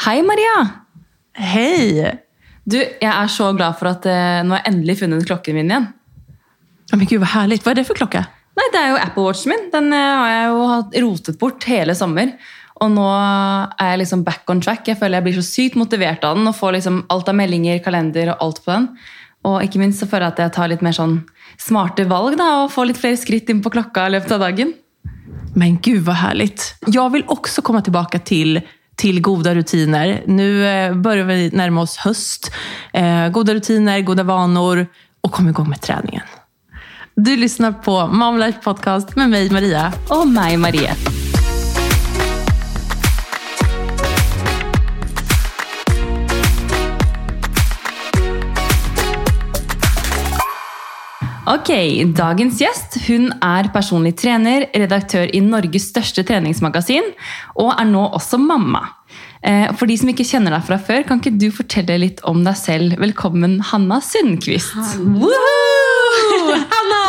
Hei, Maria! Hei! Du, jeg er så glad for at eh, nå har jeg endelig funnet klokken min igjen. Ja, men gud Hva herlig. Hva er det for klokke? Nei, Det er jo Apple Watchen min. Den eh, har jeg jo hatt rotet bort hele sommer. Og nå er jeg liksom back on track. Jeg føler jeg blir så sykt motivert av den og får liksom alt av meldinger, kalender og alt på den. Og ikke minst så føler jeg at jeg tar litt mer sånn smarte valg da, og får litt flere skritt inn på klokka i løpet av dagen. Men gud vad härligt. Jag vill också komma tillbaka till, till goda rutiner. Nu eh, börjar vi närma oss höst. Eh, goda rutiner, goda vanor och kom igång med träningen. Du lyssnar på Mom Life Podcast med mig Maria. Och mig Marie. Ok, Dagens gjest hun er personlig trener, redaktør i Norges største treningsmagasin, og er nå også mamma. Eh, For de som ikke kjenner deg fra før, kan ikke du fortelle litt om deg selv? Velkommen, Hanna Sundquist. Hanna!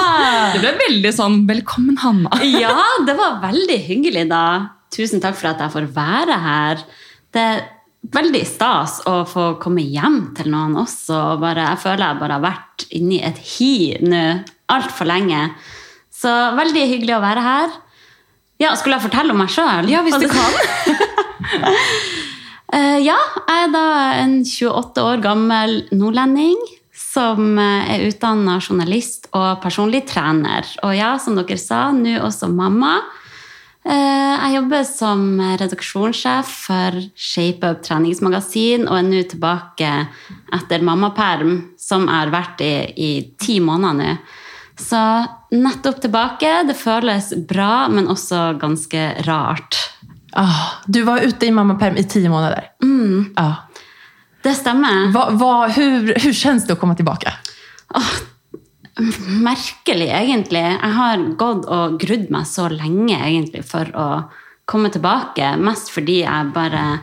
Det ble veldig sånn 'velkommen, Hanna'. Ja, det var veldig hyggelig, da. Tusen takk for at jeg får være her. Det veldig stas å få komme hjem til noen også. og Bare, jeg føler jeg bare har vært inni et hi nå altfor lenge. Så veldig hyggelig å være her. Ja, Skulle jeg fortelle om meg sjøl? Ja, hvis du kan. Eh, ja, jeg er da en 28 år gammel nordlending som eh, er utdanna journalist og personlig trener. Og ja, som dere sa, nå også mamma. Eh, Jeg jobber som redaksjonssjef for ShapeUp treningsmagasin og er nå tilbake etter mammaperm, som jeg har vært i i ti måneder nå. Så nettopp tilbake. Det føles bra, men også ganske rart. Ah, du var ute i mammaperm i ti måneder. Mm. Ah. Det stemmer. Vad, vad, hur, hur känns det komme tilbake? tillbaka? Merkelig, egentlig. Jeg har gått og grudd meg så lenge egentlig for å komme tilbake. Mest fordi jeg bare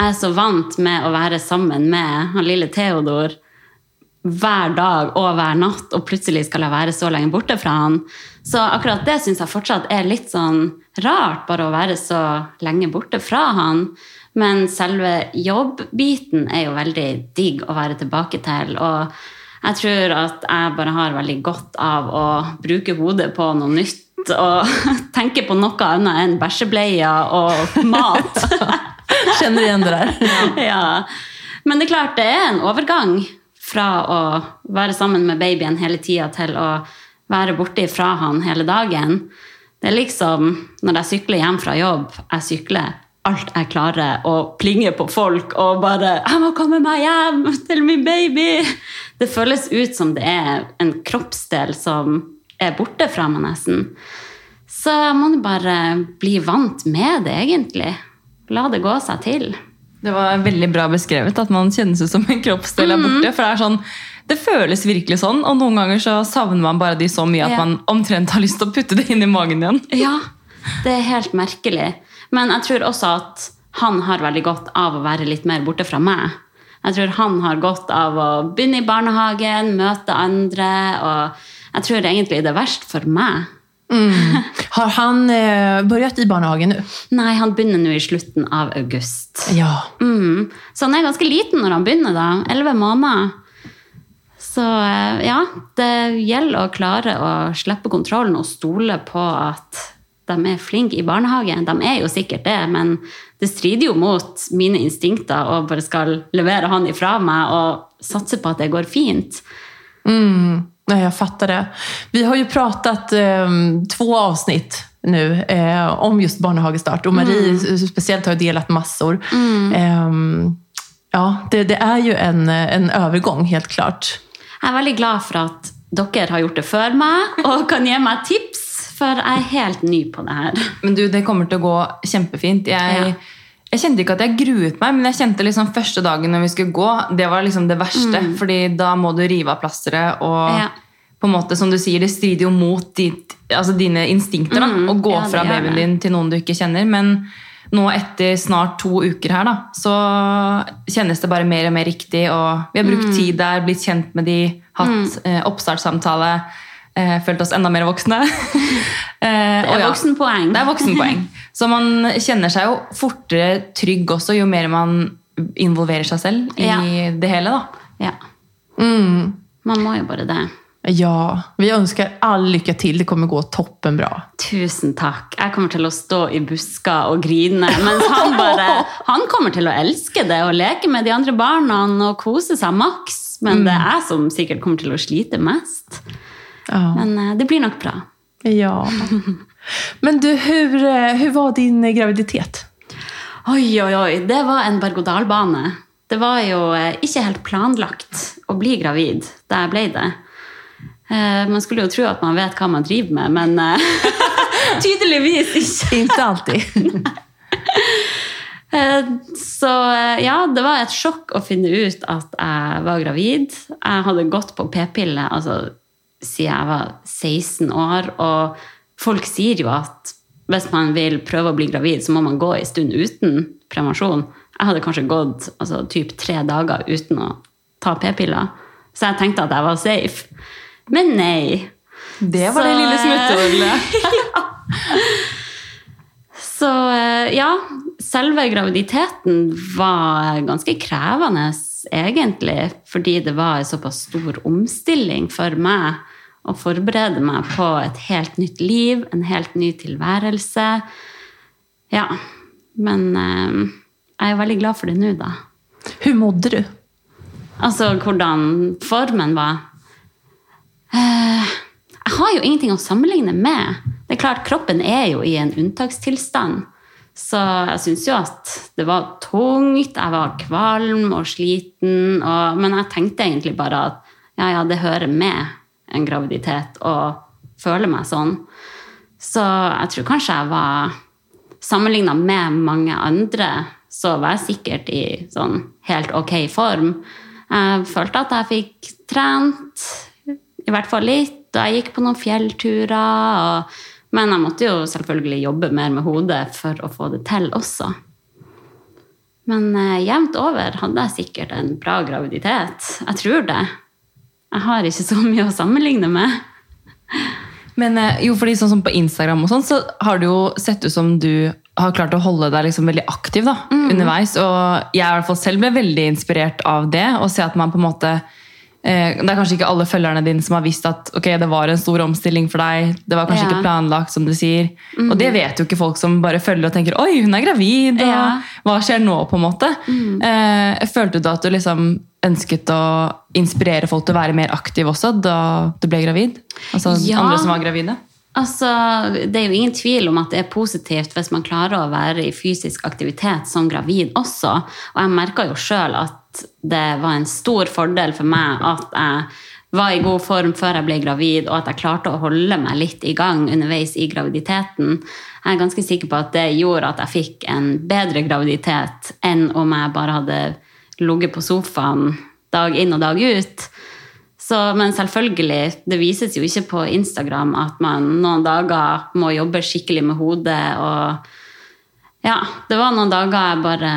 er så vant med å være sammen med han lille Theodor hver dag og hver natt, og plutselig skal jeg være så lenge borte fra han. Så akkurat det syns jeg fortsatt er litt sånn rart, bare å være så lenge borte fra han. Men selve jobbbiten er jo veldig digg å være tilbake til. Og jeg tror at jeg bare har veldig godt av å bruke hodet på noe nytt og tenke på noe annet enn bæsjebleier og mat. Kjenner igjen det der. ja. Men det er klart, det er en overgang fra å være sammen med babyen hele tida til å være borte fra han hele dagen. Det er liksom når jeg sykler hjem fra jobb, jeg sykler alt jeg klarer, og plinger på folk og bare 'Jeg må komme meg hjem til min baby!' Det føles ut som det er en kroppsdel som er borte fra meg, nesten. Så jeg må bare bli vant med det, egentlig. La det gå seg til. Det var veldig bra beskrevet at man kjennes ut som en kroppsdel er borte. For det er sånn, det føles virkelig sånn, og noen ganger så savner man bare de så mye at man omtrent har lyst til å putte det inn i magen igjen. Ja, det er helt merkelig. Men jeg tror også at han har veldig godt av å være litt mer borte fra meg. Jeg tror han har godt av å begynne i barnehagen, møte andre, og jeg tror egentlig det er verst for meg. Har han eh, begynt i barnehagen nå? Nei, han begynner nå i slutten av august. Ja. Mm. Så han er ganske liten når han begynner, da. Elleve måneder. Så eh, ja, det gjelder å klare å slippe kontrollen og stole på at de er flinke i barnehagen. De er jo sikkert det, men det strider jo mot mine instinkter å bare skal levere han ifra meg og satse på at det går fint. Mm, nej, jag fattar det. Vi har ju pratat eh, två avsnitt nu eh, om just barnehagestart Och Marie speciellt har ju delat massor. Eh, ja, det, det er jo en, en övergång, helt klart. Jeg er veldig glad for at dere har gjort det før meg og kan gi meg tips, for jeg er helt ny på det her. Men du, det kommer til å gå kjempefint. Jeg, Ja. jeg kjente ikke at jeg gruet meg, men jeg kjente liksom første dagen når vi skulle gå, det var liksom det verste. Fordi da må du rive av plasteret, og Ja. på en måte, som du sier, det strider jo mot ditt, altså dine instinkter da, å gå ja, fra babyen din til noen du ikke kjenner. Men nå etter snart to uker her, da, så kjennes det bare mer og mer riktig. Og vi har brukt Mm. tid der, blitt kjent med de, hatt eh, oppstartssamtale. Eh, følt oss enda mer voksne. eh, Det er er ja. voksenpoeng. Det er voksenpoeng. Så man kjenner seg jo fortere trygg også, jo mer man involverer seg selv i Ja. det hele. da. Ja. Mm. Man må jo bare det. Ja, vi ønsker all lykke til. Det kommer gå toppen bra. Tusen takk. Jeg kommer til å stå i busker og grine. Mens han bare Han kommer til å elske det og leke med de andre barna og kose seg maks. Men det er jeg som sikkert kommer til å slite mest. Ja. Men eh, det blir nok bra. ja. Men du, hur, eh, hur var din eh, graviditet? Oi, oi, oi. Det var en berg-og-dal-bane. Det var jo ikke helt planlagt å bli gravid da jeg ble det. Man skulle jo tro at man vet hva man driver med, men tydeligvis ikke. Ikke alltid. Så ja, det var et sjokk å finne ut at jeg var gravid. Jeg hadde gått på p-pille altså, siden jeg var 16 år, og folk sier jo at hvis man vil prøve å bli gravid, så må man gå en stund uten prevensjon. Jeg hadde kanskje gått altså, typ tre dager uten å ta p-piller, så jeg tenkte at jeg var safe. Men nei. Det var Så, det lille eh, smutthullet. Så eh, ja, selve graviditeten var ganske krevende, egentlig. Fordi det var en såpass stor omstilling for meg å forberede meg på et helt nytt liv, en helt ny tilværelse. Ja. Men eh, jeg er veldig glad for det nå, da. Hur modde du? Altså hvordan formen var. Eh, Jeg har jo ingenting å sammenligne med. Det er klart, Kroppen er jo i en unntakstilstand. Så jeg syns jo at det var tungt, jeg var kvalm og sliten. Og, men jeg tenkte egentlig bare at ja, ja, det hører med en graviditet og føle meg sånn. Så jeg tror kanskje jeg var Sammenligna med mange andre, så var jeg sikkert i sånn helt ok form. Jeg følte at jeg fikk trent, i hvert fall litt, og jeg gikk på noen fjellturer. Og, men jeg måtte jo selvfølgelig jobbe mer med hodet for å få det til også. Men eh, jevnt over hadde jeg sikkert en bra graviditet. Jeg tror det. Jeg har ikke så mye å sammenligne med. Men eh, jo, fordi sånn som på Instagram og sånn, så har det jo sett ut som du har klart å holde deg liksom veldig aktiv da, underveis. Og jeg i hvert fall selv ble veldig inspirert av det. Å se at man på en måte Det er kanskje ikke alle følgerne dine som har visst at ok, det var en stor omstilling for deg. Det var kanskje Ja. ikke planlagt, som du sier. Og det vet jo ikke folk som bare følger og tenker oi, hun er gravid. Og Ja. hva skjer nå, på en måte? Eh, følte du at du liksom ønsket å inspirere folk til å være mer aktiv også da du ble gravid? Altså Ja. andre som var gravide? Altså, Det er jo ingen tvil om at det er positivt hvis man klarer å være i fysisk aktivitet som gravid også. Og jeg merka jo sjøl at det var en stor fordel for meg at jeg var i god form før jeg ble gravid, og at jeg klarte å holde meg litt i gang underveis i graviditeten. Jeg er ganske sikker på at det gjorde at jeg fikk en bedre graviditet enn om jeg bare hadde ligget på sofaen dag inn og dag ut. Så, men selvfølgelig, det vises jo ikke på Instagram at man noen dager må jobbe skikkelig med hodet. Og ja, det var noen dager jeg bare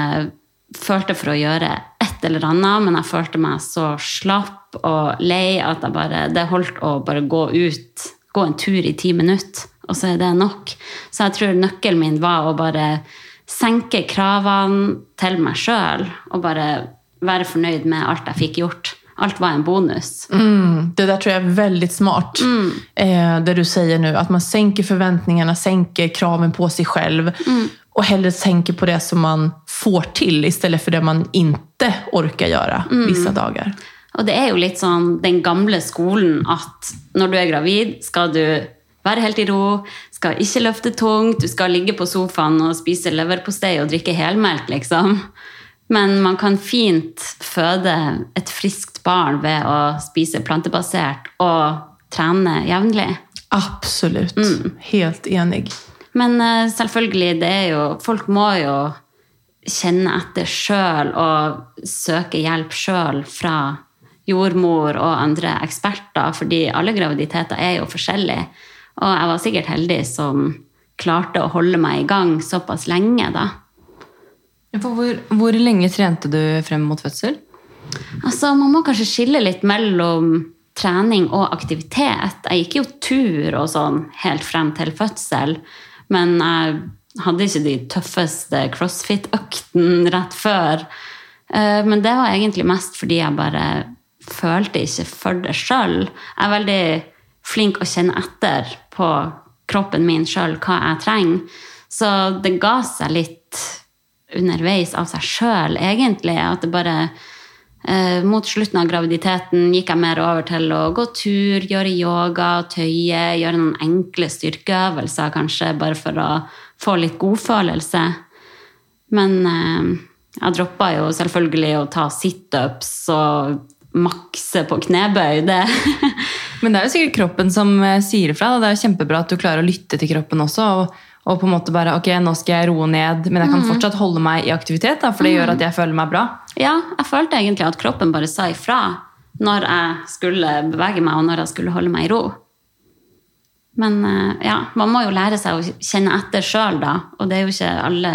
følte for å gjøre et eller annet, men jeg følte meg så slapp og lei at jeg bare, det holdt å bare gå ut, gå en tur i ti minutter, og så er det nok. Så jeg tror nøkkelen min var å bare senke kravene til meg sjøl og bare være fornøyd med alt jeg fikk gjort. Alt var en bonus. Mm, det der tror jeg er veldig smart. Eh, det du sier nu, at man senker forventningene, senker kraven på sig själv. Och hellre tänker på det som man får till istället för det man inte orkar göra vissa dagar. Og det er jo litt sånn den gamle skolen at når du er gravid, skal du være helt i ro, skal ikke løfte tungt, du skal ligge på sofaen og spise leverpostei og drikke helmelk, liksom. Men man kan fint føde et friskt barn ved å spise plantebasert og trene jevnlig. Absolut. Helt enig. Men eh, selvfølgelig, det er jo Folk må jo kjenne etter sjøl og søke hjelp sjøl fra jordmor og andre eksperter, fordi alle graviditeter er jo forskjellige. Og jeg var sikkert heldig som klarte å holde meg i gang såpass lenge, da. Hvor, hvor lenge trente du frem mot fødsel? Altså, Man må kanskje skille litt mellom trening og aktivitet. Jeg gikk jo tur og sånn helt frem til fødsel, men jeg hadde ikke de tøffeste crossfit-øktene rett før. Eh, Men det var egentlig mest fordi jeg bare følte ikke for det sjøl. Jeg er veldig flink å kjenne etter på kroppen min sjøl hva jeg trenger. Så det ga seg litt underveis av seg sjøl, egentlig. At det bare Mot slutten av graviditeten gikk jeg mer over til å gå tur, gjøre yoga, tøye, gjøre noen enkle styrkeøvelser, kanskje, bare for å få litt godfølelse. Men eh, jeg droppa jo selvfølgelig å ta situps og makse på knebøy. Det. Men det er jo sikkert kroppen som eh, sier ifra. Det er jo kjempebra at du klarer å lytte til kroppen også. Og, og på en måte bare ok, nå skal jeg roe ned, men jeg kan fortsatt holde meg i aktivitet. da, For det gjør at jeg føler meg bra. Ja, jeg følte egentlig at kroppen bare sa ifra når jeg skulle bevege meg, og når jeg skulle holde meg i ro. Men eh, ja, man må jo lære seg å kjenne etter sjøl, da. Og det er jo ikke alle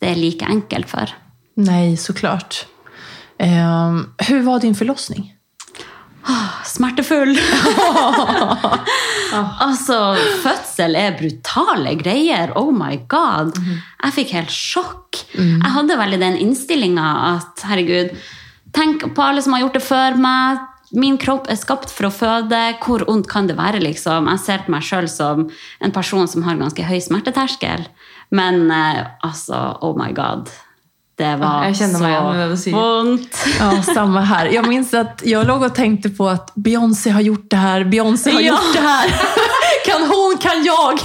det er like enkelt for. Nei, så klart. Hur var din förlossning? Smertefull! altså, fødsel er brutale greier. Oh my god. Jeg fikk helt sjokk. Jeg hadde veldig den innstillinga at herregud, tenk på alle som har gjort det før meg. Min kropp er skapt for å føde. Hvor ondt kan det være? liksom? Jeg ser på meg sjøl som en person som har ganske høy smerteterskel. Men eh, altså, oh my god. Det var Jeg kjenner meg igjen i det du så sier. vondt. Ja, samme här. Jag minns att jag låg och tänkte på att Beyoncé har gjort det här, Beyoncé har Ja. gjort det här. Kan hun, kan jag?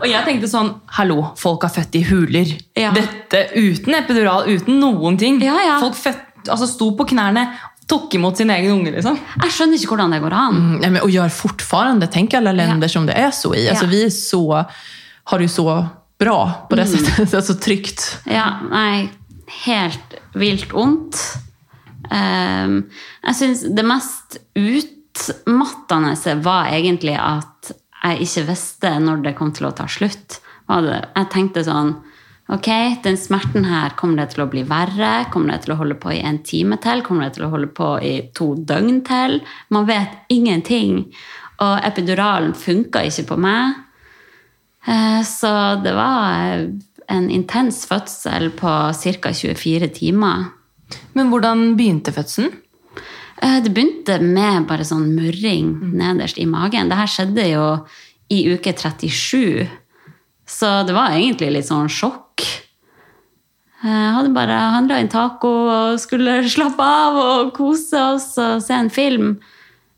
Og jeg tenkte sånn Hallo, folk er født i huler. Ja. Dette uten epidural, uten noen ting. Ja, ja. Folk født, altså, sto på knærne, tok imot sin egen unge. liksom. Jeg skjønner ikke hvordan det går an. Mm, nej, men, och gör fortfarande, Tenk alle länder som det er så i. Altså, Ja. Vi är så, har det jo så bra på det sättet, så trygt. Ja, nei, helt vilt vondt. Ehm, jeg syns det mest utmattende var egentlig at jeg ikke visste når det kom til å ta slutt. Jeg tenkte sånn Ok, den smerten her kommer det til å bli verre. Kommer det til å holde på i en time til? Kommer det til å holde på i to døgn til? Man vet ingenting. Og epiduralen funka ikke på meg. Eh, Så det var en intens fødsel på ca. 24 timer. Men hvordan begynte fødselen? Eh, Det begynte med bare sånn murring nederst i magen. Det her skjedde jo i uke 37, så det var egentlig litt sånn sjokk. Jeg hadde bare handla inn taco og skulle slappe av og kose oss og se en film.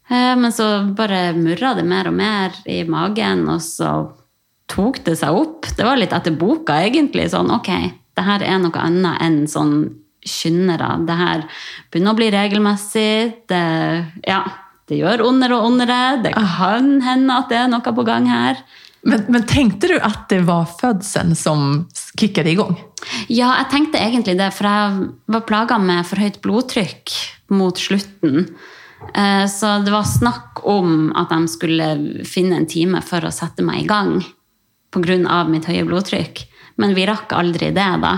Eh, Men så bare murra det mer og mer i magen, og så tok det seg opp. Det var litt etter boka, egentlig. Sånn, ok, det her er noe annet enn sånn skyndere. Det her begynner å bli regelmessig. Det, ja, det gjør ondere og ondere. Det kan hende at det er noe på gang her. Men, men tenkte du at det var fødselen som kicket i gang? Ja, jeg tenkte egentlig det, for jeg var plaga med for høyt blodtrykk mot slutten. Eh, Så det var snakk om at de skulle finne en time for å sette meg i gang pga. mitt høye blodtrykk. Men vi rakk aldri det, da.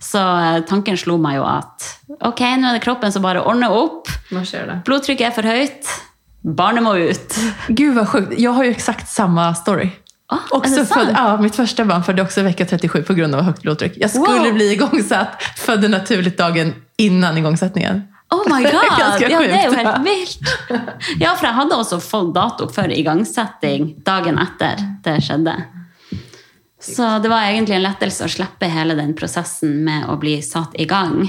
Så eh, tanken slo meg jo at ok, nå er det kroppen som bare ordner opp. Nå skjer det. Blodtrykket er for høyt. Barnet må ut. Gud vad sjukt. Jag har ju exakt samma story. Ah, också är det sant? född, ja, mitt första barn födde också vecka 37 på grund av högt blodtryck. Jag skulle Wow. bli igångsatt, födde naturligt dagen innan igångsättningen. Oh my god! det ja, det er jo helt vilt. Ja, for jeg hadde også fått dato for igangsetting dagen etter det skjedde. Så det var egentlig en lettelse å slippe hele den prosessen med å bli satt i gang.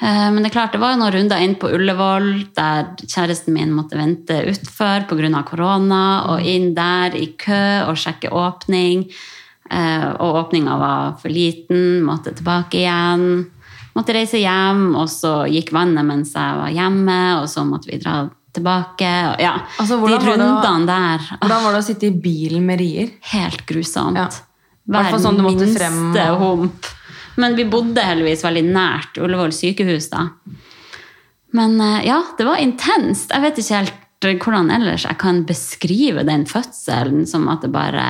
Eh, Men det er klart, det var noen runder inn på Ullevål der kjæresten min måtte vente utfor pga. korona, og inn der i kø og sjekke åpning. Eh, Og åpninga var for liten, måtte tilbake igjen. Måtte reise hjem, og så gikk vannet mens jeg var hjemme, og så måtte vi dra tilbake. Ja, Altså, De rundene der. Hvordan var det å sitte i bilen med rier? Helt grusomt. Ja. Fall sånn frem minste og- hump. Men vi bodde heldigvis veldig nært Ullevål sykehus da. Men eh, ja, det var intenst. Jeg vet ikke helt eh, hvordan ellers jeg kan beskrive den fødselen som at det bare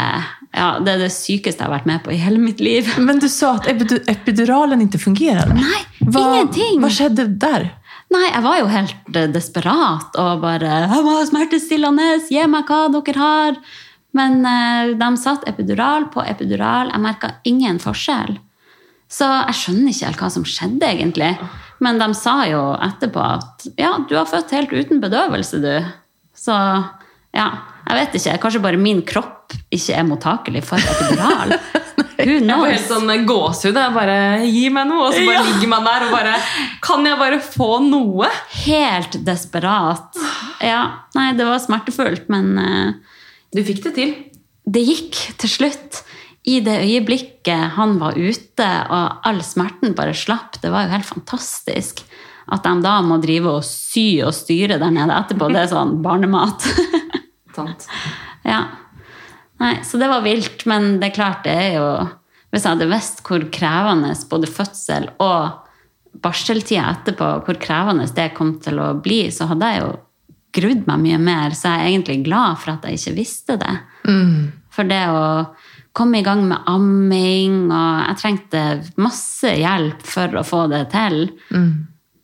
Ja, det er det sykeste jeg har vært med på i hele mitt liv. Men du sa at epidu- epiduralen ikke fungerade. Nei, hva, ingenting. Hva skjedde der? Nei, jeg var jo helt eh, desperat og bare 'Jeg må ha smertestillende, gi meg hva dere har.' Men eh, de satt epidural på epidural. Jeg merka ingen forskjell. Så jeg skjønner ikke helt hva som skjedde, egentlig. men de sa jo etterpå at ja, du har født helt uten bedøvelse, du. Så ja, jeg vet ikke. Kanskje bare min kropp ikke er mottakelig for epidural. Who Jeg får helt sånn gåsehud. Jeg bare Gi meg noe! Og så bare Ja. ligger man der og bare Kan jeg bare få noe? Helt desperat. Ja, nei, det var smertefullt, men eh, Du fikk det til. det gikk til slutt. I det øyeblikket han var ute, og all smerten bare slapp. Det var jo helt fantastisk. At de da må drive og sy og styre der nede etterpå, det er sånn barnemat. Ja. Nei, så det var vilt, men det er klart det er jo Hvis jeg hadde visst hvor krevende både fødsel og barseltida etterpå, hvor krevende det kom til å bli, så hadde jeg jo grudd meg mye mer. Så jeg er egentlig glad for at jeg ikke visste det. For det å komme i gang med amming, og jeg trengte masse hjelp for å få det til.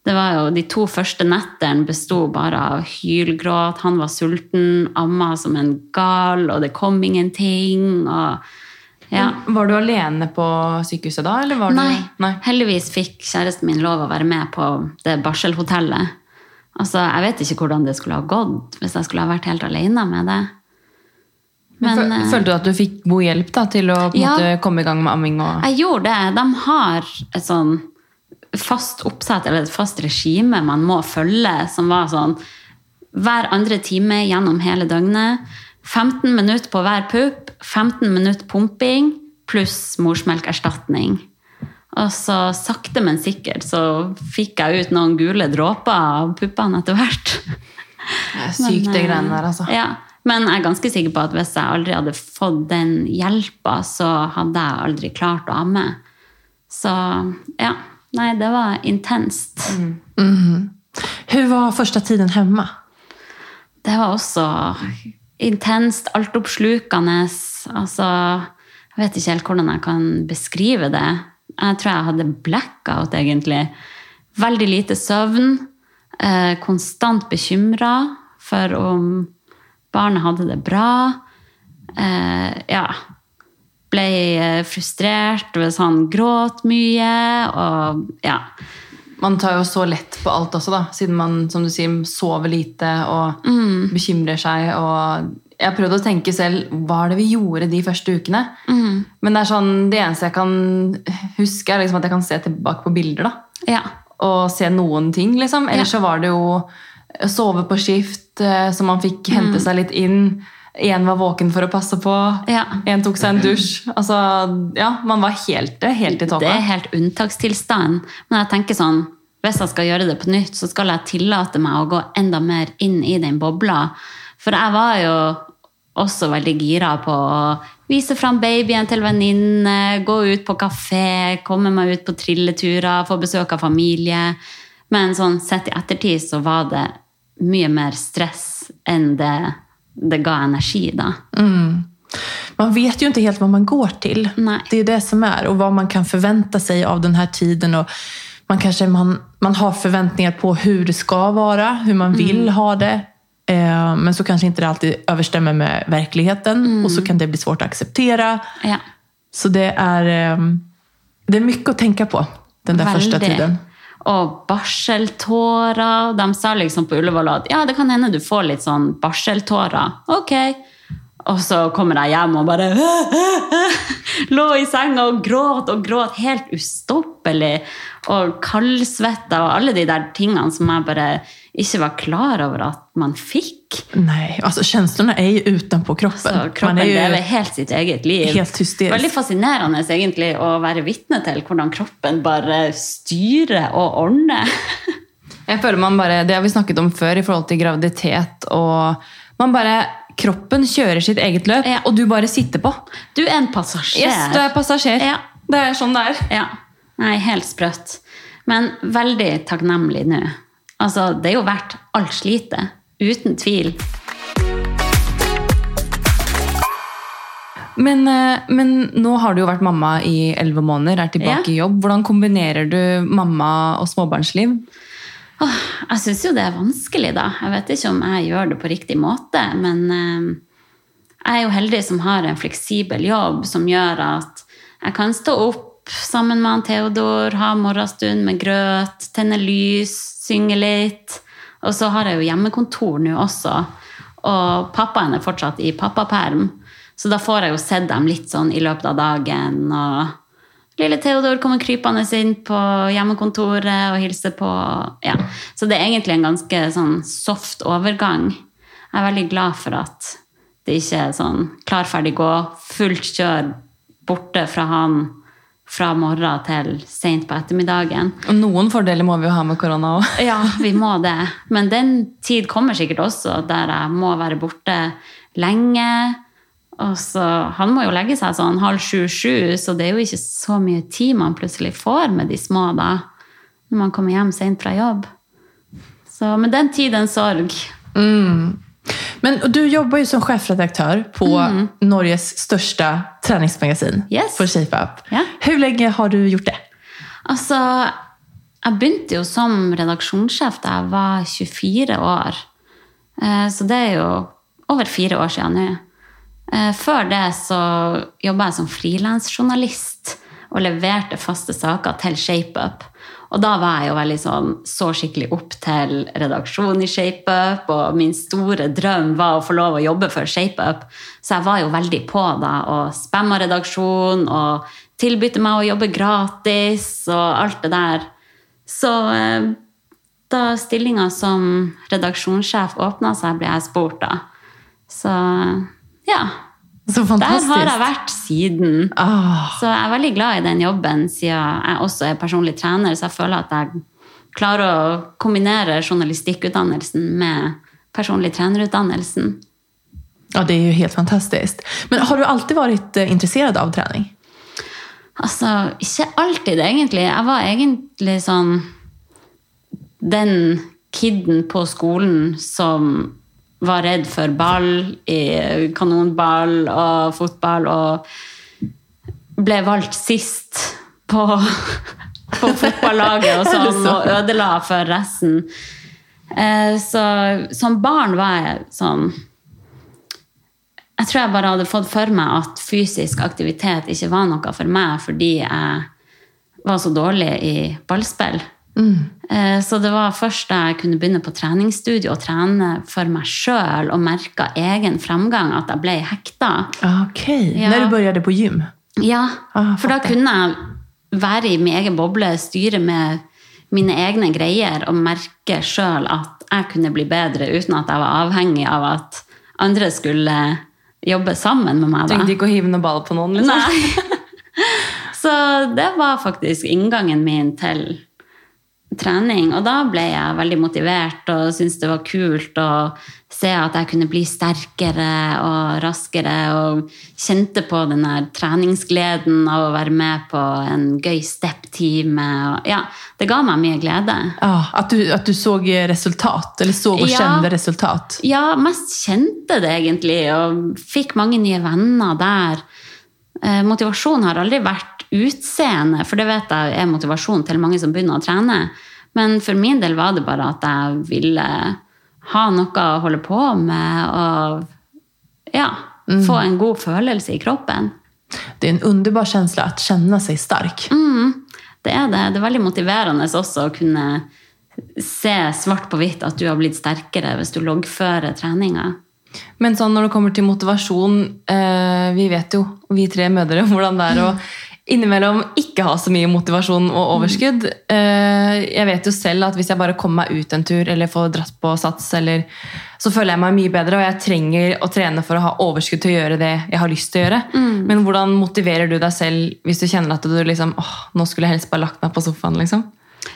Det var jo, De to første nettene besto bare av hylgråt. Han var sulten, amma som en gal, og det kom ingenting. og ja. Var du alene på sykehuset da? Eller var du... Nei. Nei. Heldigvis fikk kjæresten min lov å være med på det barselhotellet. Altså, Jeg vet ikke hvordan det skulle ha gått hvis jeg skulle ha vært helt alene med det. Men Fø- eh, Følte du at du fikk god hjelp da, til å Ja. måte, komme i gang med amming? Og... jeg gjorde det. De har et sånn fast oppsett, eller et fast regime man må følge, som var sånn hver andre time gjennom hele døgnet. 15 minutter på hver pupp, 15 minutter pumping pluss morsmelkerstatning. Og så sakte, men sikkert så fikk jeg ut noen gule dråper av puppene etter hvert. Det er sykt, det Men, greiene der, altså. Ja, men jeg er ganske sikker på at hvis jeg aldri hadde fått den hjelpa, så hadde jeg aldri klart å amme. Så ja. Nei, det var intenst. Hur var første tiden hjemme? Det var også intenst, altoppslukende. Altså, jeg vet ikke helt hvordan jeg kan beskrive det. Jeg tror jeg hadde blackout, egentlig. Veldig lite søvn. Eh, konstant bekymra for om barnet hadde det bra. Eh, ja. Ble eh, frustrert hvis han gråt mye, og ja. Man tar jo så lett på alt også, da, siden man som du sier, sover lite og Mm. bekymrer seg. Og jeg har prøvd å tenke selv hva er det vi gjorde de første ukene. Mm. Men det er sånn, det eneste jeg kan huske, er liksom at jeg kan se tilbake på bilder. da, ja. Og se noen ting, liksom. Ellers så var det jo sove på skift, eh, så man fikk Mm. hente seg litt inn. Én var våken for å passe på. Ja. En tok seg en dusj. Altså, ja, Man var helt, helt i Det er helt unntakstilstand. Men jeg tenker sånn, hvis jeg skal gjøre det på nytt, så skal jeg tillate meg å gå enda mer inn i den bobla. For jeg var jo også veldig gira på å vise fram babyen til venninne, gå ut på kafé, komme meg ut på trilleturer, få besøk av familie. Men sånn sett i ettertid så var det mye mer stress enn det, det ga energi, da. Man vet jo ikke helt hva man går til. Nei. Det er det som er, og hva man kan forvente seg av denne tiden. og man, kanskje, man, man har forventninger på hvordan det skal være, hvordan man vill ha det. Eh, men så kanske inte det alltid överstämmer med verkligheten. Och så kan det bli svårt att acceptera. Ja. Så det är, eh, det är mycket att tänka på den där första tiden. Og barseltårer. De sa liksom på Ullevål at ja, det kan hende du får litt sånn barseltårer. Ok. Og så kommer jeg hjem og bare lå i senga og gråt og gråt helt ustoppelig. Og kaldsvetta og alle de der tingene som jeg bare ikke var klar over at man fikk. Nei, altså känslorna er jo utenpå kroppen. Altså, kroppen man är lever helt sitt eget liv. helt hysterisk. Veldig fascinerende egentlig å være vitne til hvordan kroppen bare styrer og ordner. Jeg føler man bare, Det har vi snakket om før i forhold til graviditet. og man bare, Kroppen kjører sitt eget løp, Ja. og du bare sitter på. Du er en passasjer. Yes, du er passasjer. Ja. Det er sånn det er. Ja. Nei, helt sprøtt. Men veldig takknemlig nå. Altså, det er jo verdt alt slitet. Uten tvil. Men, eh, men nå har du jo vært mamma i elleve måneder, er tilbake Ja. i jobb. Hvordan kombinerer du mamma- og småbarnsliv? Åh, jeg syns jo det er vanskelig, da. Jeg vet ikke om jeg gjør det på riktig måte, men eh, jeg er jo heldig som har en fleksibel jobb som gjør at jeg kan stå opp sammen med han Theodor, ha morgenstund med grøt, tenne lys, synge litt. Og så har jeg jo hjemmekontor nå også. Og pappaen er fortsatt i pappaperm, så da får jeg jo sett dem litt sånn i løpet av dagen. Og lille Theodor kommer krypende inn på hjemmekontoret og hilser på. Ja. Så det er egentlig en ganske sånn soft overgang. Jeg er veldig glad for at det ikke er sånn klar, ferdig, gå, fullt kjør borte fra han fra morgen til seint på ettermiddagen. Og noen fordeler må vi jo ha med korona òg. Ja, vi må det. Men den tid kommer sikkert også der jeg må være borte lenge. Og så, Han må jo legge seg sånn halv sju-sju, så det er jo ikke så mye tid man plutselig får med de små da, når man kommer hjem sent fra jobb. Så, men den tid, den sorg. Men du jobbar ju som chefredaktör på Norges största träningsmagasin, Yes. for Shape Up. Ja. Hur länge har du gjort det? Altså, jeg begynte jo som redaksjonssjef da jeg var 24 år. Eh, Så det er jo over fire år siden nå. Eh, Før det så jobba jeg som frilansjournalist og leverte faste saker til ShapeUp. Og da var jeg jo veldig sånn, så skikkelig opp til redaksjonen i ShapeUp, og min store drøm var å få lov å jobbe for ShapeUp. Så jeg var jo veldig på da, og spamma redaksjon, og tilbydde meg å jobbe gratis, og alt det der. Så eh, da stillinga som redaksjonssjef åpna seg, ble jeg spurt, da. Så ja. Så Der har jeg vært siden. Oh. Så jeg er veldig glad i den jobben, siden jeg også er personlig trener. Så jeg føler at jeg klarer å kombinere journalistikkutdannelsen med personlig trenerutdannelsen. ja, det er jo helt fantastisk. Men har du alltid vært interessert av trening? Altså, ikke alltid, egentlig. Jeg var egentlig sånn den kiden på skolen som var redd for ball, i kanonball og fotball, og ble valgt sist på, på fotballaget og sånn, og ødela for resten. Eh, Så som barn var jeg sånn jeg tror jeg bare hadde fått for meg at fysisk aktivitet ikke var noe for meg fordi jeg var så dårlig i ballspill. Eh, Så det var først da jeg kunne begynne på treningsstudio og trene for meg sjøl og merka egen fremgang, at jeg ble hekta. Okej, Ja. Når du begynte på gym? Ja, Ah, for da kunne jeg være i min egen boble, styre med mine egne greier og merke sjøl at jeg kunne bli bedre uten at jeg var avhengig av at andre skulle jobbe sammen med meg. da. Trengte ikke å hive noe ball på noen. liksom. Nei. Så det var faktisk inngangen min til trening. Og da ble jeg veldig motivert og syntes det var kult å se at jeg kunne bli sterkere og raskere. Og kjente på den der treningsgleden av å være med på en gøy step-time. Ja, det ga meg mye glede. Ah, at, du, at, du såg eh, resultat, eller så og kjente Ja. resultat. Ja, mest kjente det egentlig, og fikk mange nye venner der. Eh, motivasjon har aldri vært utseende, for det vet jeg er motivasjon til mange som begynner å trene. Men for min del var det bare at jeg ville ha noe å holde på med, og ja, få en god følelse i kroppen. Det er en underbar følelse å kjenne seg sterk. Mm, Det er det. Det er veldig motiverende også å kunne se svart på hvitt at du har blitt sterkere hvis du loggfører treninga. Men sånn når det kommer til motivasjon eh, Vi vet jo, vi tre mødre, hvordan det er å innimellom ikke ha så mye motivasjon og overskudd. Eh, jeg vet jo selv at hvis jeg bare kommer meg ut en tur eller får dratt på sats, eller, så føler jeg meg mye bedre, og jeg trenger å trene for å ha overskudd til å gjøre det jeg har lyst til å gjøre. Men hvordan motiverer du deg selv hvis du kjenner at du liksom åh, nå skulle jeg helst bare lagt meg på sofaen? liksom?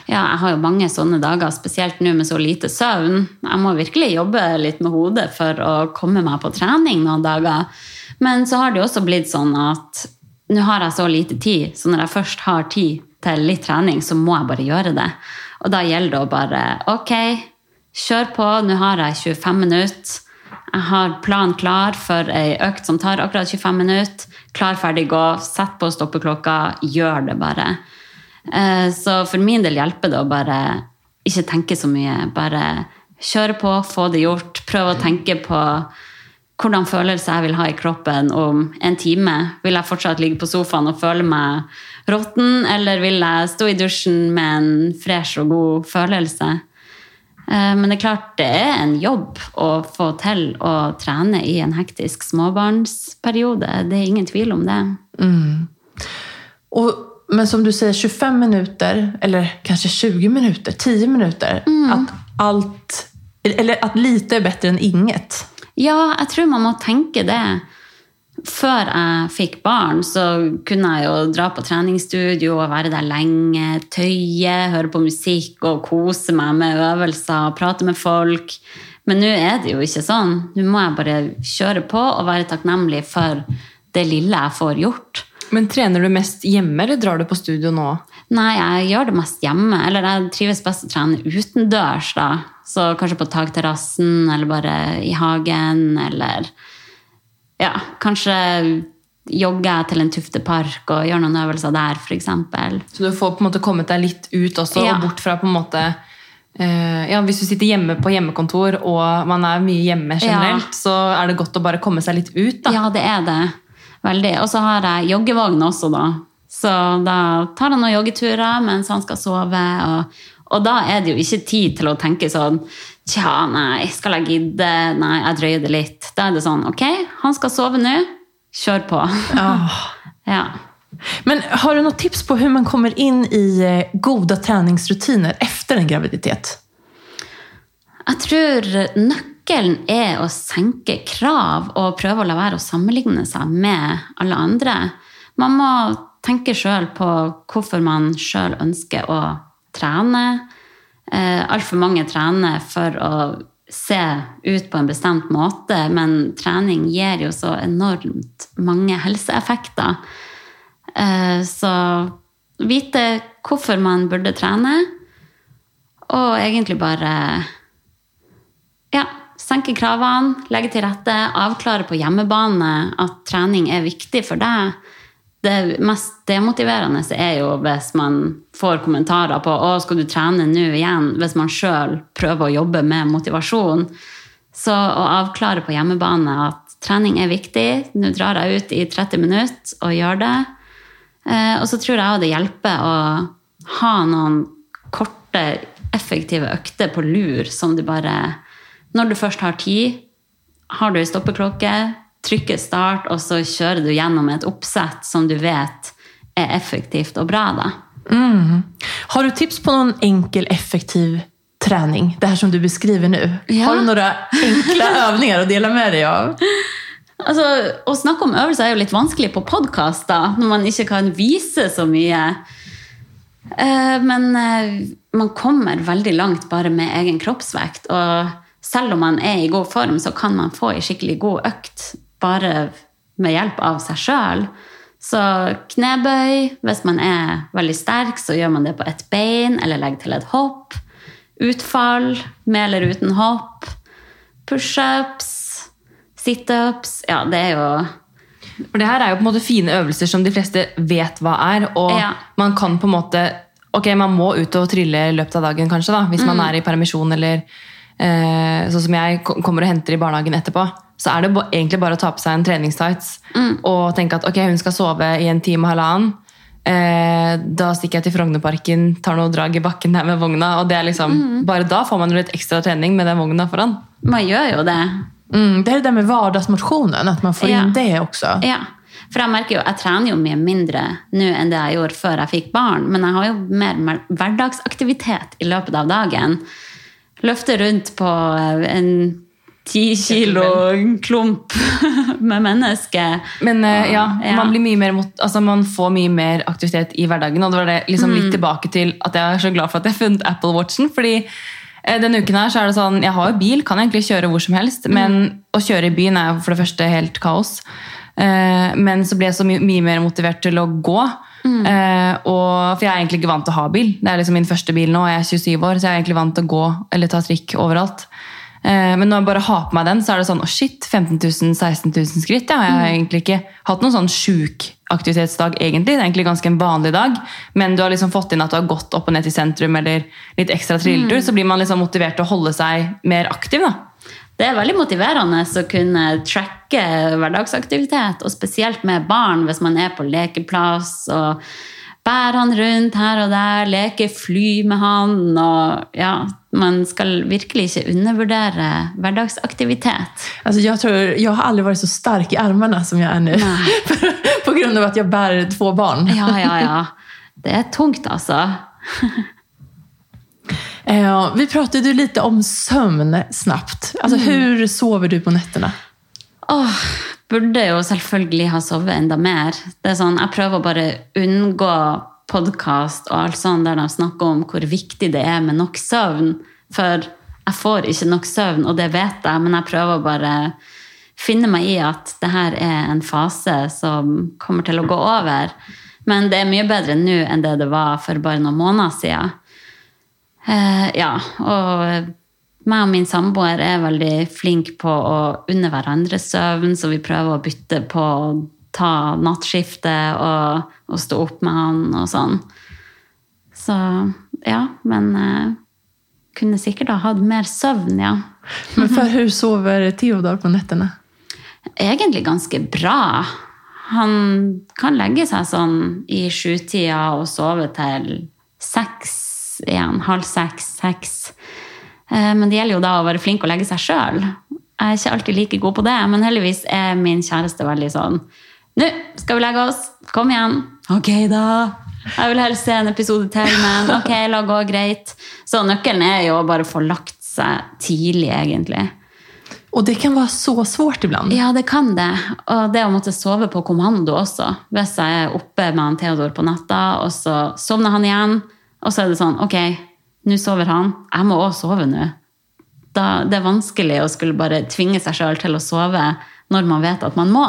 Ja, jeg har jo mange sånne dager, spesielt nå med så lite søvn. Jeg må virkelig jobbe litt med hodet for å komme meg på trening noen dager. Men så har det jo også blitt sånn at nå har jeg så lite tid, så når jeg først har tid til litt trening, så må jeg bare gjøre det. Og da gjelder det å bare Ok, kjør på, nå har jeg 25 minutter. Jeg har planen klar for ei økt som tar akkurat 25 minutter. Klar, ferdig, gå. Sett på stoppeklokka. Gjør det bare. Eh, Så for min del hjelper det å bare ikke tenke så mye. Bare kjøre på, få det gjort. Prøve å tenke på hvordan følelser jeg vil ha i kroppen om en time. Vil jeg fortsatt ligge på sofaen og føle meg råtten, eller vil jeg stå i dusjen med en fresh og god følelse? Eh, Men det er klart det er en jobb å få til å trene i en hektisk småbarnsperiode. Det er ingen tvil om det. Och, men som du säger, 25 minuter, eller kanske 20 minuter, 10 minuter. Att allt, eller att lite är bättre än inget. Ja, jeg tror man må tenke det. Før jeg fikk barn, så kunne jeg jo dra på treningsstudio og være der lenge, tøye, høre på musikk og kose meg med øvelser, prate med folk. Men nå er det jo ikke sånn. Nå må jeg bare kjøre på og være takknemlig for det lille jeg får gjort. Men trener du mest hjemme, eller drar du på studio nå? Nei, jeg gjør det mest hjemme. Eller jeg trives best å trene utendørs, da. Så kanskje på takterrassen, eller bare i hagen, eller Ja, kanskje jogger jeg til en tuftepark og gjør noen øvelser der, f.eks. Så du får på en måte kommet deg litt ut også, Ja. og bort fra på en måte eh, ja, Hvis du sitter hjemme på hjemmekontor og man er mye hjemme generelt, så er det godt å bare komme seg litt ut. da. Ja, det er det. Veldig. Og så har jeg joggevogn også, da. Så da tar han noen joggeturer mens han skal sove. Og, og da er det jo ikke tid til å tenke sånn Tja, nei, skal jeg gidde? Nei, jeg drøyer det litt. Da er det sånn Ok, han skal sove nå. Kjør på. Ja. Men har du noen tips på hvordan man kommer inn i gode treningsrutiner etter efter en graviditet? Jeg tror nøkkelen er å senke krav og prøve å la være å sammenligne seg med alle andre. Man må tenke sjøl på hvorfor man sjøl ønsker å trene. Eh, Altfor mange trener for å se ut på en bestemt måte, men trening gir jo så enormt mange helseeffekter. Eh, Så vite hvorfor man burde trene, og egentlig bare ja, senke kravene, legge til rette, avklare på hjemmebane at trening er viktig for deg. Det mest demotiverende er jo hvis man får kommentarer på å, skal du trene nå igjen, hvis man sjøl prøver å jobbe med motivasjon. Så å avklare på hjemmebane at trening er viktig, nå drar jeg ut i 30 minutter og gjør det. Eh, Og så tror jeg det hjelper å ha noen korte, effektive økter på lur som du bare Når du først har tid, har du ei stoppeklokke, trykker start, og så kjører du gjennom et oppsett som du vet er effektivt og bra. da. Har du tips på noen enkel, effektiv trening? Det her som du beskriver nå. Ja. Har du noen enkle øvelser å dele med deg av? Altså, Å snakke om øvelser er jo litt vanskelig på podkast, når man ikke kan vise så mye. Eh, Men eh, man kommer veldig langt bare med egen kroppsvekt. Og selv om man er i god form, så kan man få ei skikkelig god økt bare med hjelp av seg sjøl. Så knebøy, hvis man er veldig sterk, så gjør man det på ett bein, eller legger til et hopp. Utfall, med eller uten hopp. Pushups, situps Ja, det er jo For det her er jo på en måte fine øvelser som de fleste vet hva er. Og Ja. man kan på en måte Ok, man må ut og trille i løpet av dagen, kanskje, da, hvis man er i permisjon eller sånn som jeg kommer og henter i barnehagen etterpå. Så er det egentlig bare å ta på seg en treningstights og tenke at ok, hun skal sove i en time og halvannen. Eh, da stikker jeg til Frognerparken, tar noe drag i bakken der med vogna. og det er liksom, Bare da får man jo litt ekstra trening med den vogna foran. Man gjør jo det. Mm, det er det med hverdagsmosjonen, at man får Ja. inn det også. Ja. For jeg merker jo, jeg trener jo mye mindre nå enn det jeg gjorde før jeg fikk barn. Men jeg har jo mer mer hverdagsaktivitet i løpet av dagen. Løfte rundt på eh, en ti kilo klump med menneske. Men eh, ja, Ja. Man, blir mye mer mot, altså man får mye mer aktivitet i hverdagen. Og det var det liksom litt tilbake til at jeg er så glad for at jeg har funnet Apple Watchen. fordi eh, denne uken her så er det sånn, Jeg har jo bil, kan egentlig kjøre hvor som helst. Men å kjøre i byen er for det første helt kaos. Men så ble jeg så my mye mer motivert til å gå. Eh, og, for jeg er egentlig ikke vant til å ha bil. Det er liksom min første bil nå, og jeg er 27 år, så jeg er egentlig vant til å gå eller ta trikk overalt. Eh, Men når jeg bare har på meg den, så er det sånn, å shit, 15 000, 16 000 skritt. Ja, jeg har egentlig ikke hatt noen sånn sjuk aktivitetsdag, egentlig. Det er egentlig ganske en vanlig dag. Men du har liksom fått inn at du har gått opp og ned til sentrum, eller litt ekstra trilletur, så blir man liksom motivert til å holde seg mer aktiv, da. Det er veldig motiverende å kunne tracke hverdagsaktivitet, og spesielt med barn hvis man er på lekeplass og bærer han rundt her og der, leker fly med han. og ja, Man skal virkelig ikke undervurdere hverdagsaktivitet. Altså, jeg, tror, jeg har aldri vært så sterk i armene som jeg er nå. på at av bærer to bär två barn. Ja, ja, ja. Det er tungt, altså. Eh, vi pratet jo litt om sömn snabbt. mm. Hvordan sover du på nettene? Åh, burde jo selvfølgelig ha sovet enda mer. Det er sånn, Jeg prøver å bare unngå podkast og alt sånt der de snakker om hvor viktig det er med nok søvn. For jeg får ikke nok søvn, og det vet jeg, men jeg prøver å bare finne meg i at det her er en fase som kommer til å gå over. Men det er mye bedre nå enn det det var for bare noen måneder siden. Eh, ja, og meg og min samboer er veldig flink på å unne hverandre søvn, så vi prøver å bytte på å ta nattskiftet og, og stå opp med han og sånn. Så ja, men eh, kunne sikkert ha hatt mer søvn, ja. Men før hun sover Theodor på nettene? Egentlig ganske bra. Han kan legge seg sånn i sjutida og sove til seks igjen. Halv seks, seks. Eh, Men det gjelder jo da å være flink og legge seg sjøl. Jeg er ikke alltid like god på det, men heldigvis er min kjæreste veldig sånn Nå skal vi legge oss. Kom igjen. Ok, da. Jeg vil helst se en episode til, men ok, la gå, greit. Så nøkkelen er jo å bare få lagt seg tidlig, egentlig. Og det kan være så svårt ibland. Ja, det kan det. Og det å måtte sove på kommando også. Hvis jeg er oppe med han Theodor på natta, og så sovner han igjen, og så er det sånn Ok, nå sover han. Jeg må òg sove nå. Da, det er vanskelig å skulle bare tvinge seg sjøl til å sove når man vet at man må.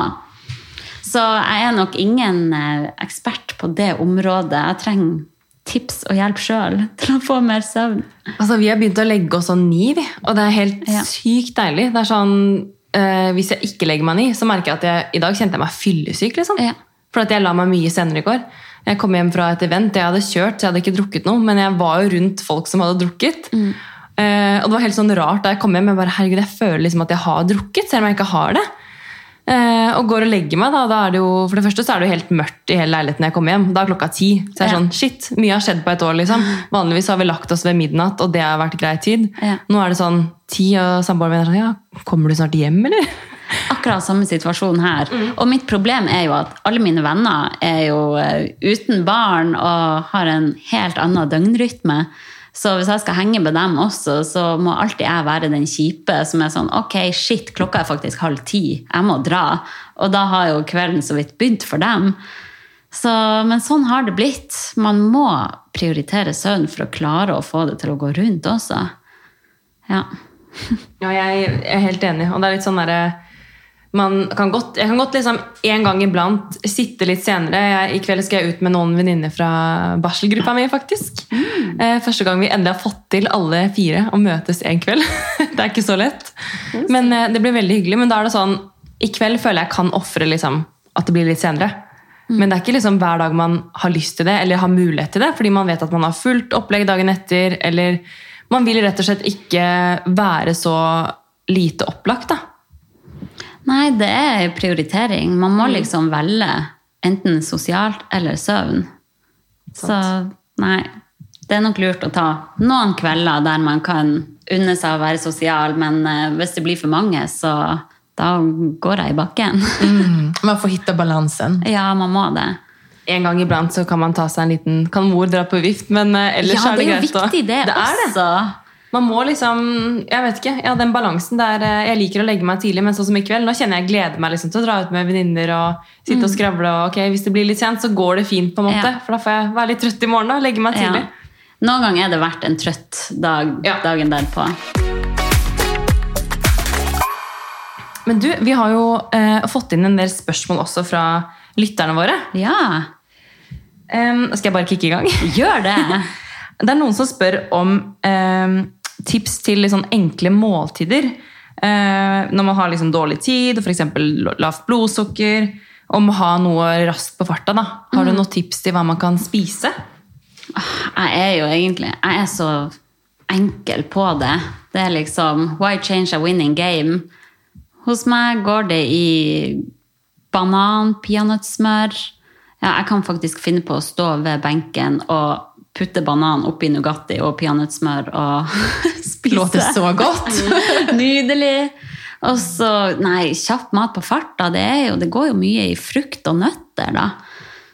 Så jeg er nok ingen eh, ekspert på det området. Jeg trenger tips og hjelp sjøl til å få mer søvn. Altså, Vi har begynt å legge oss sånn ni, vi. Og det er helt Ja. sykt deilig. Det er sånn, eh, Hvis jeg ikke legger meg ni, så merker jeg at jeg, i dag kjente jeg meg fyllesyk. liksom. Ja. For at jeg la meg mye senere i går. Jeg kom hjem fra et event, jeg hadde kjørt, så jeg hadde ikke drukket noe. Men jeg var jo rundt folk som hadde drukket. Eh, og det var helt sånn rart da jeg kom hjem. Jeg bare, herregud, jeg føler liksom at jeg har drukket, selv om jeg ikke har det. Uh, og går og legger meg, da, da er det jo For det første så er det jo helt mørkt i hele leiligheten jeg kommer hjem. Da er klokka ti. Så jeg er Ja. sånn, shit, mye har skjedd på et år. liksom. Vanligvis har vi lagt oss ved midnatt, og det har vært grei tid. Ja. Nå er det sånn ti, og samboeren min er sånn Ja, kommer du snart hjem, eller? Akkurat samme situasjon her. Og mitt problem er jo at alle mine venner er jo eh, uten barn og har en helt annen døgnrytme. Så hvis jeg skal henge med dem også, så må alltid jeg være den kjipe som er sånn Ok, shit, klokka er faktisk halv ti. Jeg må dra. Og da har jo kvelden så vidt begynt for dem. Så, men sånn har det blitt. Man må prioritere søvn for å klare å få det til å gå rundt også. Ja. Ja, jeg er helt enig. Og det er litt sånn derre kan godt, Jeg kan godt liksom en gang iblant sitte litt senere. Jeg, I kveld skal jeg ut med noen venninner fra barselgruppa mi. faktisk. Eh, første gang vi endelig har fått til alle fire å møtes en kveld. det er ikke så lett. Men eh, Det blir veldig hyggelig. Men da er det sånn I kveld føler jeg kan ofre liksom, at det blir litt senere. Men det er ikke liksom hver dag man har lyst til det, eller har mulighet til det, fordi man vet at man har fullt opplegg dagen etter, eller man vil rett og slett ikke være så lite opplagt. da. Nei, det er prioritering. Man må liksom velge enten sosialt eller søvn. Så nei, det er nok lurt å ta noen kvelder der man kan unne seg å være sosial, men eh, hvis det blir for mange, så da går jeg i bakken. Mm. Man får hitta balansen. ja, man må det. En gang iblant så kan man ta seg en liten Kan mor dra på vift, men eh, ellers Ja, er det greit. Ja, det er jo viktig, det, det er det. Man må liksom Jeg vet ikke. Ja, den balansen der eh, Jeg liker å legge meg tidlig, men sånn som i kveld, nå kjenner jeg gleder meg liksom til å dra ut med venninner og sitte og skravle. Og ok, hvis det blir litt sent, så går det fint, på en måte. Mm. Ja. For da får jeg være litt trøtt i morgen og legge meg Ja. tidlig. Noen ganger er det verdt en trøtt dag Ja. dagen derpå. Men du, vi har jo eh, fått inn en del spørsmål også fra lytterne våre. Ja, Um, skal jeg bare kicke i gang? gjør det. Det er noen som spør om em, tips til sånn enkle måltider. Eh, når man har liksom dårlig tid, f.eks. lavt blodsukker, om å ha noe raskt på farta. Da. Har Mm. du noen tips til hva man kan spise? Jeg er jo egentlig Jeg er så enkel på det. Det er liksom Why change a winning game? Hos meg går det i banan, peanøttsmør. Ja, jeg kan faktisk finne på å stå ved benken og putte banan oppi Nugatti og peanøttsmør og spise. Låter så godt. Nydelig. Og så, nei, kjapp mat på farta, det, jo, det går jo mye i frukt og nøtter, da.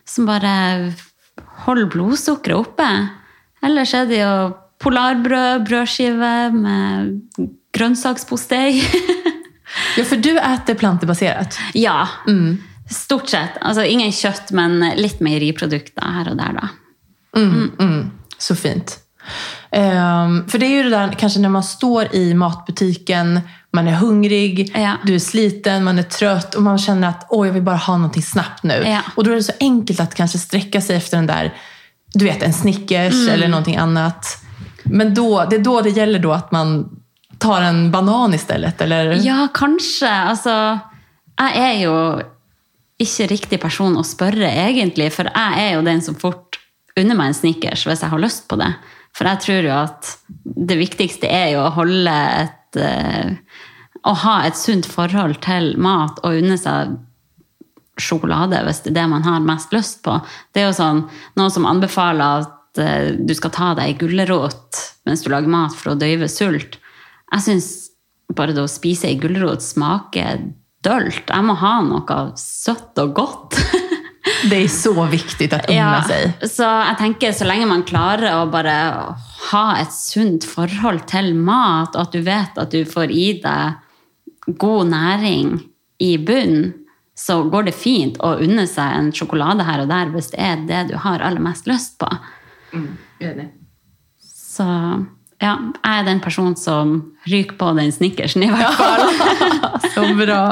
Som bare holder blodsukkeret oppe. Ellers er det jo polarbrød, brødskive med grønnsakspostei. Ja, for du spiser plantebasert? ja, stort sett. Altså ingen kjøtt, men litt meieriprodukter her og der, da. Mm, mm, så fint. Um, för det är ju det där, kanske när man står i matbutiken, man är hungrig, Ja. du är sliten, man är trött och man känner att åh, jag vill bara ha någonting snabbt nu. Ja. Och då är det så enkelt att kanske sträcka sig efter den där, du vet en Snickers Mm. eller någonting annat. Men då, det är då det gäller då att man tar en banan istället, eller? Ja, kanskje. Alltså, jeg er jo ikke riktig person å spørre, egentlig. For jeg er jo den som fort unner meg en Snickers hvis jeg har lyst på det. For jeg tror jo at det viktigste er jo å holde et eh, Å ha et sunt forhold til mat og unne seg sjokolade hvis det er det man har mest lyst på. Det er jo sånn, noen som anbefaler at eh, du skal ta deg ei gulrot mens du lager mat for å døyve sult. Jeg syns bare det å spise ei gulrot smaker dølt. Jeg må ha noe søtt og godt. Det er så viktig å unne ja, seg. Så jeg tenker så lenge man klarer å bare ha et sunt forhold til mat, og at du vet at du får i deg god næring i bunnen, så går det fint å unne seg en sjokolade her og der hvis det er det du har aller mest lyst på. Så ja, jeg er den personen som ryker på den snickersen, i hvert fall. Så bra.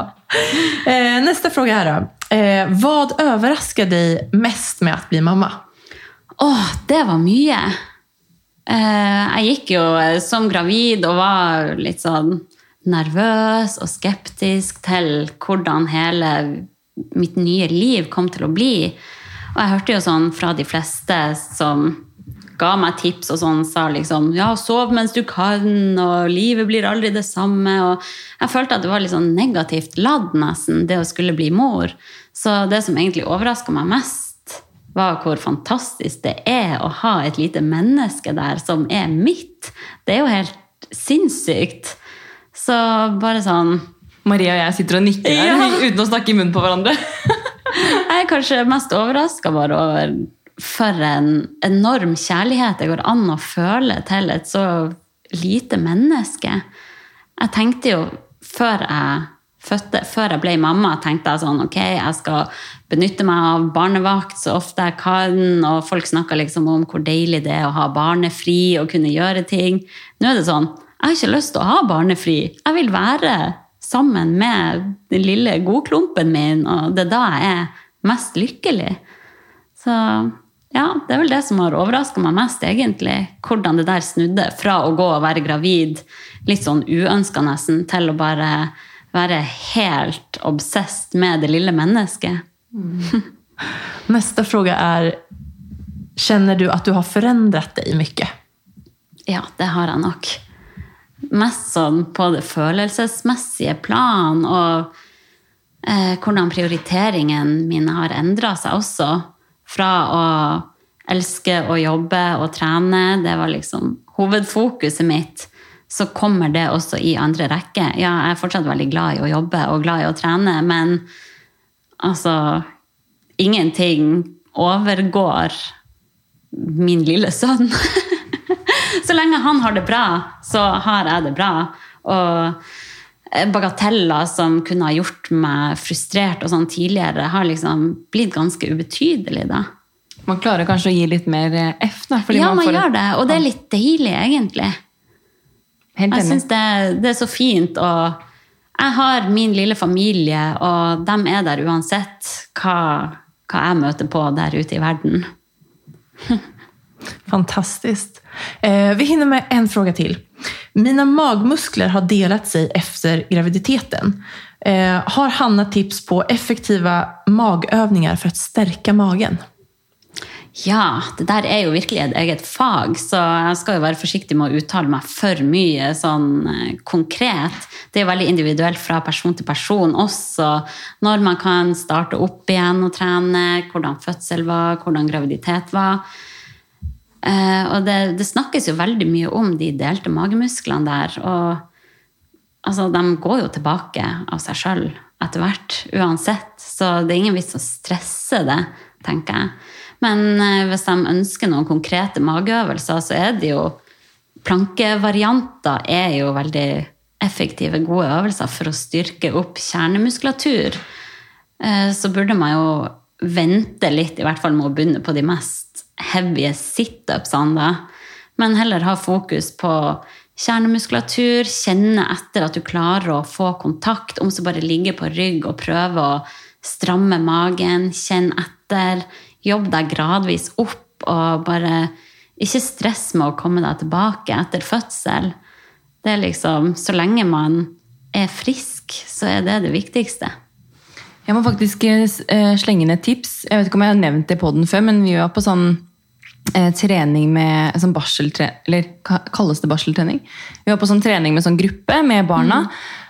Eh, neste spørsmål här då. Eh, vad överraskar dig mest med att bli mamma? Åh, det var mye. Eh, jeg gikk jo eh, som gravid og var litt sånn nervøs og skeptisk til hvordan hele mitt nye liv kom til å bli. Og jeg hørte jo sånn fra de fleste som ga meg tips og sånn, sa liksom ja, sov mens du kan, og livet blir aldri det samme. Og jeg følte at det var litt sånn negativt ladd, nesten, det å skulle bli mor. Så det som egentlig overraska meg mest, var hvor fantastisk det er å ha et lite menneske der som er mitt. Det er jo helt sinnssykt. Så bare sånn Maria og jeg sitter og nikker her Ja. uten å snakke i munnen på hverandre. Jeg er kanskje mest overraska bare over for en enorm kjærlighet det går an å føle til et så lite menneske. Jeg tenkte jo før jeg fødte, før jeg ble mamma, tenkte jeg sånn ok, jeg skal benytte meg av barnevakt så ofte jeg kan, og folk snakker liksom om hvor deilig det er å ha barnefri og kunne gjøre ting. Nå er det sånn, jeg har ikke lyst til å ha barnefri. Jeg vil være sammen med den lille godklumpen min, og det er da jeg er mest lykkelig. Så ja, det er vel det som har overraska meg mest, egentlig. Hvordan det der snudde fra å gå og være gravid litt sånn uønska nesten, til å bare være helt obsessed med det lille mennesket. Neste fråga er Kjenner du at du har forandret deg mye? Ja, det har jeg nok. Mest sånn på det følelsesmessige plan, og eh, hvordan prioriteringen min har endra seg også. Fra å elske å jobbe og trene, det var liksom hovedfokuset mitt, så kommer det også i andre rekke. Ja, jeg er fortsatt veldig glad i å jobbe og glad i å trene, men altså Ingenting overgår min lille sønn. så lenge han har det bra, så har jeg det bra. Og bagateller som kunne ha gjort meg frustrert og sånn tidligere, har liksom blitt ganske ubetydelig, da. Man klarer kanskje å gi litt mer eh, F, da. ja, man får- gjør det, og det er litt deilig, egentlig. Helt Jeg syns det, det er så fint, og jeg har min lille familie, og de er der uansett hva, hva jeg møter på der ute i verden. Fantastiskt. Eh, vi hinner med en fråga till. Mina magmuskler har delat sig efter graviditeten. Eh, har Hanna tips på effektiva magövningar för att stärka magen? Ja, det der er jo virkelig et eget fag, så jeg skal jo være forsiktig med å uttale meg for mye sånn eh, konkret. Det er veldig individuelt fra person til person også. Når man kan starte opp igjen og trene, hvordan fødsel var, hvordan graviditet var. Eh, og det, det snakkes jo veldig mye om de delte magemusklene der. Og altså, de går jo tilbake av seg sjøl etter hvert, uansett. Så det er ingen vits å stresse det, tenker jeg. Men eh, hvis de ønsker noen konkrete mageøvelser, så er det jo Plankevarianter er jo veldig effektive, gode øvelser for å styrke opp kjernemuskulatur. Eh, så burde man jo vente litt, i hvert fall med å begynne på de mest heavy situpsene, da. Men heller ha fokus på kjernemuskulatur, kjenne etter at du klarer å få kontakt, om så bare ligge på rygg og prøve å stramme magen, kjenn etter, jobb deg gradvis opp og bare ikke stress med å komme deg tilbake etter fødsel. Det er liksom Så lenge man er frisk, så er det det viktigste. Jeg må faktisk eh, slenge inn et tips. Jeg vet ikke om jeg har nevnt det på den før, men vi var på sånn eh, trening med sånn barseltrening, eller kalles det barseltrening? Vi var på sånn trening med sånn gruppe med barna.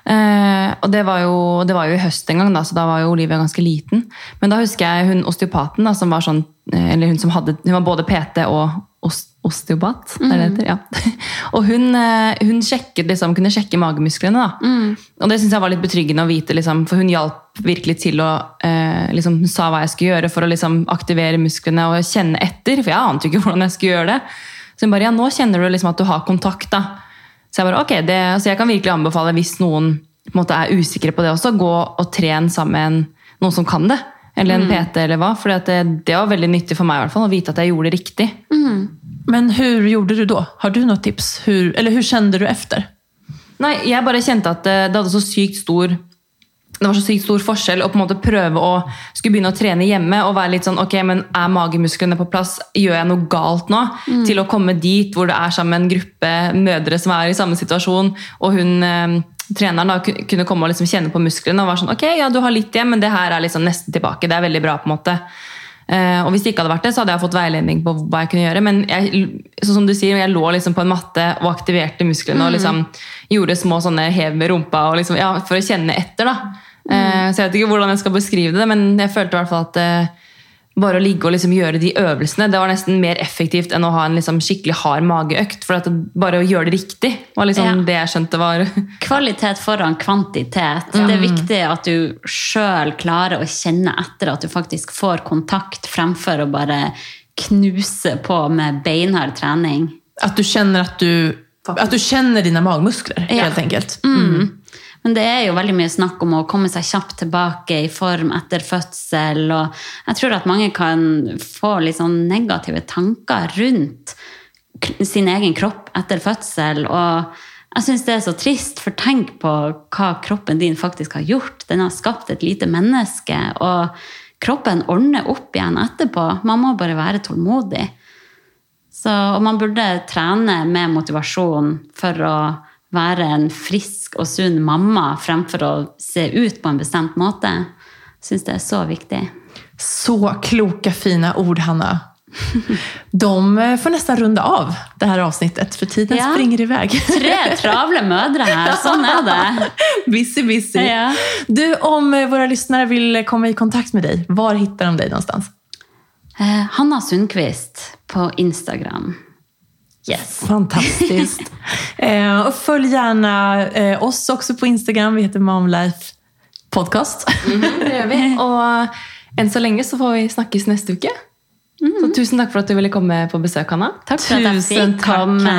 Eh, og det var, jo, det var jo i høst en gang, da, så da var jo Olivia ganske liten. Men da husker jeg hun osteopaten, da, som var sånn, eh, eller hun som hadde, hun var både PT og osteopat. Mm. Det det heter, ja. og hun, eh, hun sjekket, liksom, kunne sjekke magemusklene. da. Mm. Og det synes jeg var litt betryggende å vite, liksom, for hun hjalp virkelig til å eh, liksom, Hun sa hva jeg skulle gjøre for å liksom, aktivere musklene og kjenne etter. For jeg ante jo ikke hvordan jeg skulle gjøre det. Så hun bare ja, nå kjenner du liksom at du har kontakt. da. Så jeg bare ok, det, altså jeg kan virkelig anbefale hvis noen måte, er usikre på det også, gå og tren sammen med noen som kan det. Eller en PT, eller hva. For det, det, var veldig nyttig for meg i hvert fall, å vite at jeg gjorde det riktig. Mm. Men hur gjorde du da? Har du noen tips? Hur, eller hur kjente du efter? Nei, jeg bare kjente at det, det hadde så sykt stor det var så sykt stor forskjell å på en måte prøve å skulle begynne å trene hjemme og være litt sånn ok, men Er magemusklene på plass? Gjør jeg noe galt nå? Mm. Til å komme dit hvor det er sammen en gruppe mødre som er i samme situasjon, og hun eh, treneren da kunne komme og liksom kjenne på musklene og være sånn ok, ja, du har litt igjen, men det her er liksom nesten tilbake. Det er veldig bra, på en måte. Eh, og hvis det ikke hadde vært det, så hadde jeg fått veiledning på hva jeg kunne gjøre. Men jeg, som du sier, jeg lå liksom på en matte og aktiverte musklene og liksom gjorde små sånne hev med rumpa og liksom, ja, for å kjenne etter. da. Mm. så jeg vet ikke hvordan jeg skal beskrive det, men jeg følte i hvert fall at eh, bare å ligge og liksom gjøre de øvelsene det var nesten mer effektivt enn å ha en liksom skikkelig hard mageøkt. For at bare å gjøre det riktig var liksom Ja. det jeg skjønte var Kvalitet foran kvantitet. Det er viktig at du sjøl klarer å kjenne etter at du faktisk får kontakt, fremfor å bare knuse på med beinhard trening. At du kjenner at du, at du kjenner dine magemuskler, Ja. helt enkelt. Men det er jo veldig mye snakk om å komme seg kjapt tilbake i form etter fødsel. Og jeg tror at mange kan få litt sånn negative tanker rundt sin egen kropp etter fødsel. Og jeg syns det er så trist, for tenk på hva kroppen din faktisk har gjort. Den har skapt et lite menneske, og kroppen ordner opp igjen etterpå. Man må bare være tålmodig. Så, og man burde trene med motivasjon for å være en frisk og sunn mamma fremfor å se ut på en bestemt måte. Syns det er så viktig. Så kloka, fina ord, Hanna. De får nesten runde av det här avsnittet, for tiden Ja. springer iväg. Tre travle mødre her, sånn er det. busy, busy. Ja. Du, om våre våra lyssnare komme komma i kontakt med deg, var hittar de deg någonstans? Eh, Hanna Sundqvist på Instagram. Yes. Fantastiskt. eh, och följ gärna eh, oss också på Instagram. Vi heter Momlife Podcast. Det gjør vi. Og enn så lenge så får vi snakkes neste uke. Så tusen takk for at du ville komme på besøk, Hanna. Takk for at jeg Tusen fikk komme.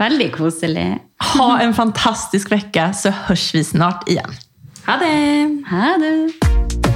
Veldig koselig. Ha en fantastisk vecka så hörs vi snart igen. Ha det! Ha det.